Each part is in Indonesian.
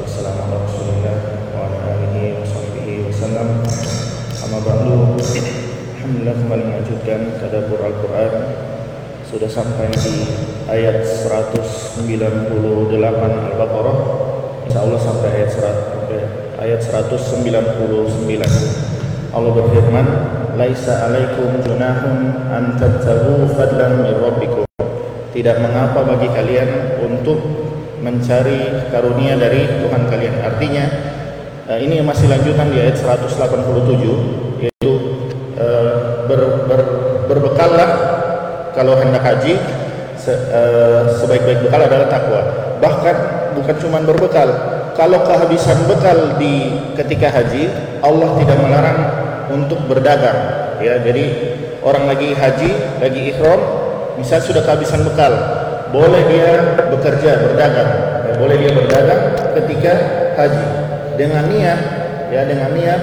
Wassalamu ala rasulillah Wa ala alihi wa sahbihi wa sallam. Ba'du Alhamdulillah kembali melanjutkan Tadabur Al-Quran. Sudah sampai di ayat 198 Al-Baqarah. Insya Allah sampai ayat 100, ayat 199 Allah berfirman Laisa alaikum junahun an fadlan min Tidak mengapa bagi kalian untuk mencari karunia dari Tuhan kalian. Artinya uh, ini masih lanjutan di ayat 187 yaitu uh, ber, ber, berbekallah kalau hendak haji se, uh, sebaik-baik bekal adalah takwa. Bahkan bukan cuma berbekal, kalau kehabisan bekal di ketika haji, Allah tidak melarang untuk berdagang. Ya, jadi orang lagi haji, lagi ihram, misal sudah kehabisan bekal, boleh dia bekerja berdagang. Ya, boleh dia berdagang ketika haji. Dengan niat ya dengan niat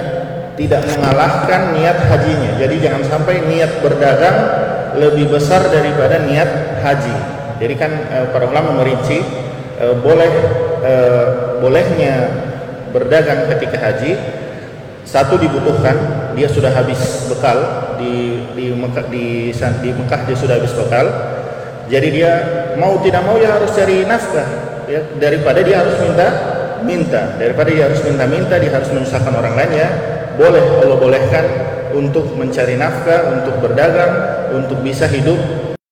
tidak mengalahkan niat hajinya. Jadi jangan sampai niat berdagang lebih besar daripada niat haji. Jadi kan e, para ulama merinci e, boleh e, bolehnya berdagang ketika haji satu dibutuhkan dia sudah habis bekal di di Mekah di, di Mekah dia sudah habis bekal jadi dia mau tidak mau ya harus cari nafkah ya. Daripada dia harus minta minta. Daripada dia harus minta-minta dia harus menyusahkan orang lain ya. Boleh Allah bolehkan untuk mencari nafkah untuk berdagang untuk bisa hidup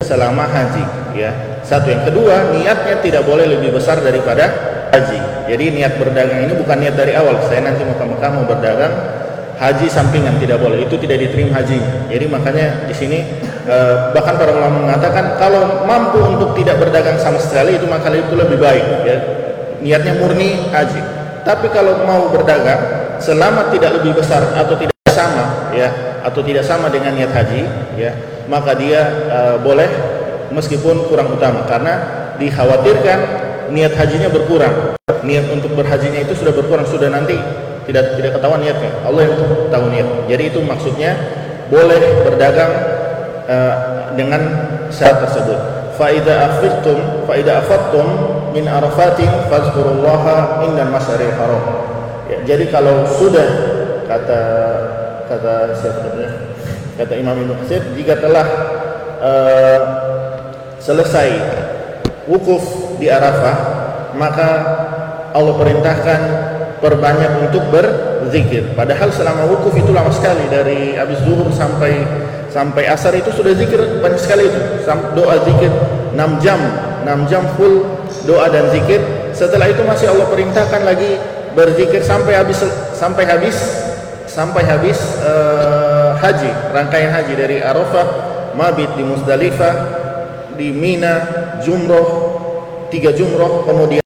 selama haji ya. Satu yang kedua niatnya tidak boleh lebih besar daripada haji. Jadi niat berdagang ini bukan niat dari awal. Saya nanti mau ke mau berdagang haji sampingan tidak boleh. Itu tidak diterima haji. Jadi makanya di sini eh, bahkan para ulama mengatakan kalau mampu untuk tidak berdagang sama sekali itu maka itu lebih baik ya. Niatnya murni haji. Tapi kalau mau berdagang selama tidak lebih besar atau tidak sama ya atau tidak sama dengan niat haji ya maka dia uh, boleh meskipun kurang utama. Karena dikhawatirkan niat hajinya berkurang. Niat untuk berhajinya itu sudah berkurang sudah nanti tidak tidak ketahuan niatnya. Allah yang tahu niat. Jadi itu maksudnya boleh berdagang uh, dengan syarat tersebut. Faida afidtum faida afattum min arafatin fazkurullaha indal masyaril haram. Ya, jadi kalau sudah kata kata siapa kata Imam Ibnu Katsir jika telah uh, selesai wukuf di Arafah maka Allah perintahkan perbanyak untuk berzikir. Padahal selama wukuf itu lama sekali dari habis zuhur sampai sampai asar itu sudah zikir banyak sekali itu. Doa zikir 6 jam, 6 jam full doa dan zikir. Setelah itu masih Allah perintahkan lagi berzikir sampai habis sampai habis sampai habis uh, haji, rangkaian haji dari Arafah, mabit di Muzdalifah, di Mina, jumroh, tiga jumroh, kemudian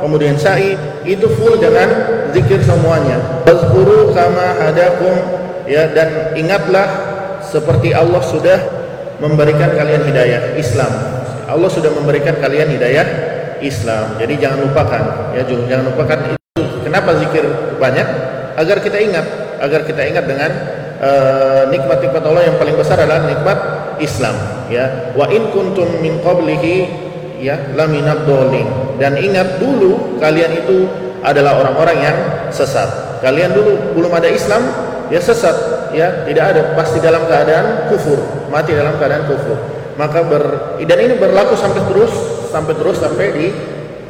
kemudian sa'i itu full dengan zikir semuanya. Wazkuru kama hadakum ya dan ingatlah seperti Allah sudah memberikan kalian hidayah Islam. Allah sudah memberikan kalian hidayah Islam. Jadi jangan lupakan ya jangan lupakan itu. Kenapa zikir banyak? Agar kita ingat, agar kita ingat dengan nikmat-nikmat uh, Allah yang paling besar adalah nikmat Islam ya. Wa in kuntum min qablihi ya laminat dolin dan ingat dulu kalian itu adalah orang-orang yang sesat. Kalian dulu belum ada Islam ya sesat ya. Tidak ada pasti dalam keadaan kufur mati dalam keadaan kufur. Maka ber, dan ini berlaku sampai terus sampai terus sampai di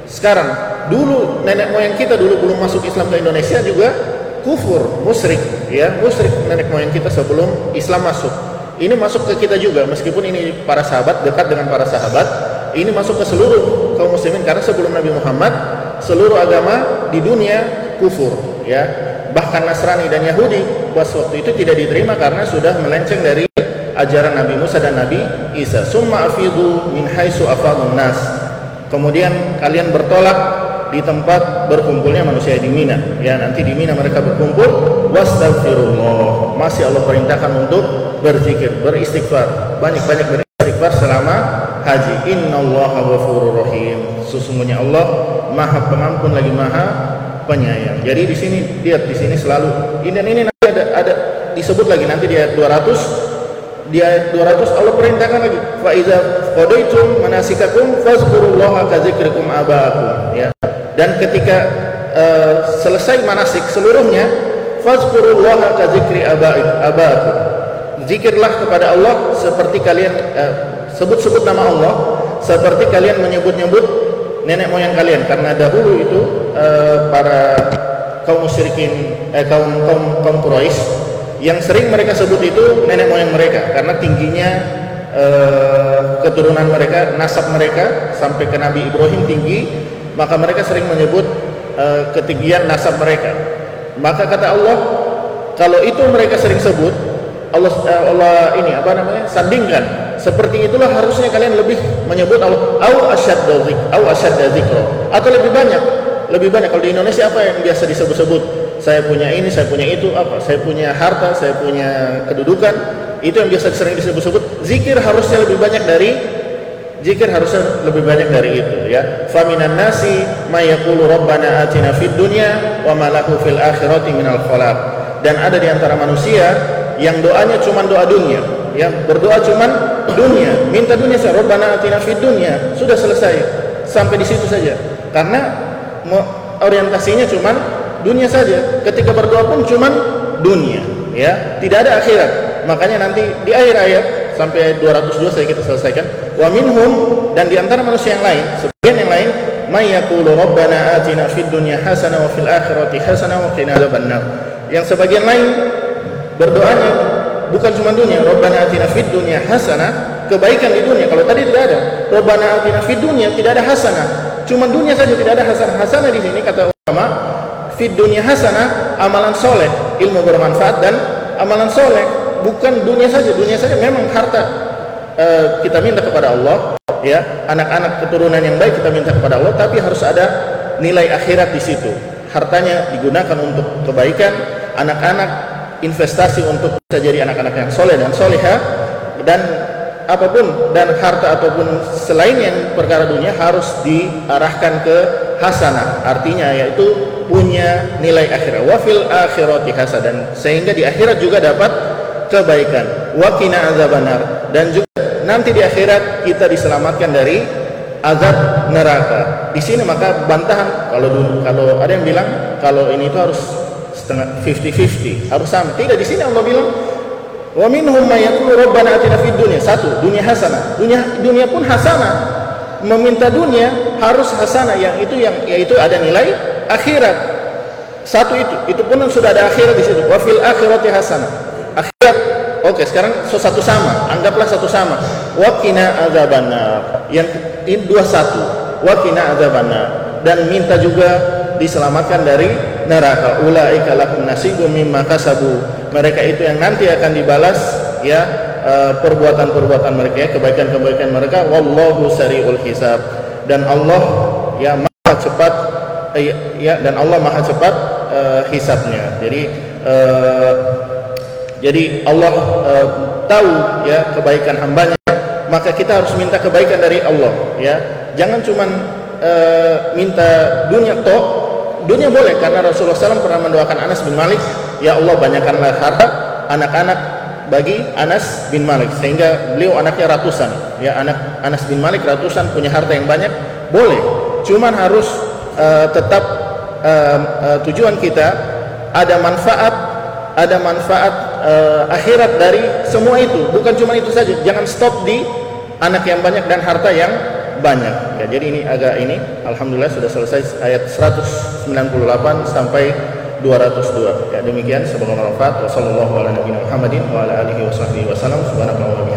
sekarang. Dulu nenek moyang kita dulu belum masuk Islam ke Indonesia juga kufur musyrik ya. Musyrik nenek moyang kita sebelum Islam masuk. Ini masuk ke kita juga meskipun ini para sahabat dekat dengan para sahabat ini masuk ke seluruh kaum muslimin karena sebelum Nabi Muhammad seluruh agama di dunia kufur ya. Bahkan Nasrani dan Yahudi pas waktu itu tidak diterima karena sudah melenceng dari ajaran Nabi Musa dan Nabi Isa. Summa afidu min haisu afadun nas. Kemudian kalian bertolak di tempat berkumpulnya manusia di Mina. Ya nanti di Mina mereka berkumpul. Wastaghfirullah. Masih Allah perintahkan untuk berzikir beristighfar. Banyak-banyak beristighfar selama haji. Innallaha ghafurur rahim. Sesungguhnya Allah maha pengampun lagi maha penyayang. Jadi di sini lihat di sini selalu. Ini dan ini nanti ada ada disebut lagi nanti di ayat 200 di ayat 200 Allah perintahkan lagi. Fa iza qadaitum manasikakum fazkurullaha ka dzikrikum abaakum. Ya. Dan ketika uh, selesai manasik seluruhnya fazkurullaha ka dzikri abaakum. Zikirlah kepada Allah seperti kalian uh, sebut-sebut nama Allah seperti kalian menyebut-nyebut nenek moyang kalian. Karena dahulu itu uh, para kaum musyrikin eh, kaum kaum kaum Quraisy yang sering mereka sebut itu nenek moyang mereka. Karena tingginya uh, keturunan mereka nasab mereka sampai ke Nabi Ibrahim tinggi maka mereka sering menyebut uh, ketinggian nasab mereka. Maka kata Allah kalau itu mereka sering sebut Allah uh, Allah ini apa namanya sandingkan. Seperti itulah harusnya kalian lebih menyebut Allah au asyad zik au asyad dzikra atau lebih banyak lebih banyak. Kalau di Indonesia apa yang biasa disebut-sebut? Saya punya ini saya punya itu apa? Saya punya harta saya punya kedudukan. Itu yang biasa sering disebut-sebut. Zikir harusnya lebih banyak dari zikir harusnya lebih banyak dari itu ya. Faminan nasi may yaqulu rabbana atina fid dunya wa ma lahu fil akhirati minal khalaq dan ada di antara manusia yang doanya cuma doa dunia ya berdoa cuma dunia minta dunia saja rabbana atina fid dunya sudah selesai sampai di situ saja karena orientasinya cuman dunia saja. Ketika berdoa pun cuman dunia, ya. Tidak ada akhirat. Makanya nanti di akhir ayat sampai 202 saya kita selesaikan. Wa minhum dan di antara manusia yang lain, sebagian yang lain, may yaqulu atina fid dunya hasanah wa fil akhirati hasanah wa qina. Yang sebagian lain berdoanya bukan cuma dunia, rabbana atina fid dunya hasanah, kebaikan di dunia. Kalau tadi tidak ada, rabbana atina fid dunya tidak ada hasanah Cuma dunia saja tidak ada hasanah. Hasanah di sini kata ulama, fid dunia hasanah, amalan soleh, ilmu bermanfaat dan amalan soleh. Bukan dunia saja, dunia saja memang harta e, kita minta kepada Allah, ya anak-anak keturunan yang baik kita minta kepada Allah, tapi harus ada nilai akhirat di situ. Hartanya digunakan untuk kebaikan, anak-anak investasi untuk bisa jadi anak-anak yang soleh dan soleha dan apa pun dan harta ataupun selain yang perkara dunia harus diarahkan ke hasanah. Artinya yaitu punya nilai akhirat. Wafil akhirati hasanah dan sehingga di akhirat juga dapat kebaikan. Wakina azabanar dan juga nanti di akhirat kita diselamatkan dari azab neraka. Di sini maka bantahan. Kalau dulu kalau ada yang bilang kalau ini itu harus setengah 50-50 harus sama tidak di sini Allah bilang Wa minhum may yaqulu rabbana atina fid dunya. Satu, dunia hasanah. Dunia dunia pun hasanah. Meminta dunia harus hasanah yang itu yang yaitu ada nilai akhirat. Satu itu, itu pun sudah ada akhirat di situ. Wa fil akhirati hasanah. Akhirat Oke, sekarang satu sama. Anggaplah satu sama. Wa qina adzabannar. Yang ini dua satu. Wa qina adzabannar. Dan minta juga diselamatkan dari neraka. Ulaika lahum nasibum mimma kasabu. Mereka itu yang nanti akan dibalas ya eh, perbuatan-perbuatan mereka ya kebaikan-kebaikan mereka. Wallahu sariul hisab. Dan Allah ya maha cepat eh, ya dan Allah maha cepat uh, hisabnya. Jadi uh, jadi Allah uh, tahu ya kebaikan hambanya maka kita harus minta kebaikan dari Allah ya. Jangan cuman uh, minta dunia toh dunia boleh karena Rasulullah SAW pernah mendoakan Anas bin Malik. Ya Allah banyakkanlah harta anak-anak bagi Anas bin Malik sehingga beliau anaknya ratusan. Ya anak Anas bin Malik ratusan punya harta yang banyak. Boleh cuman harus uh, tetap uh, uh, tujuan kita ada manfaat ada manfaat uh, akhirat dari semua itu. Bukan cuma itu saja jangan stop di anak yang banyak dan harta yang banyak. Ya jadi ini agak ini alhamdulillah sudah selesai ayat 198 sampai 202 ya demikian semoga bermanfaat. Wasallallahu ala nabiyina Muhammadin wa ala alihi wa sahbihi wasallam subhanakallahumma wa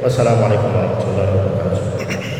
wassalamualaikum warahmatullahi wabarakatuh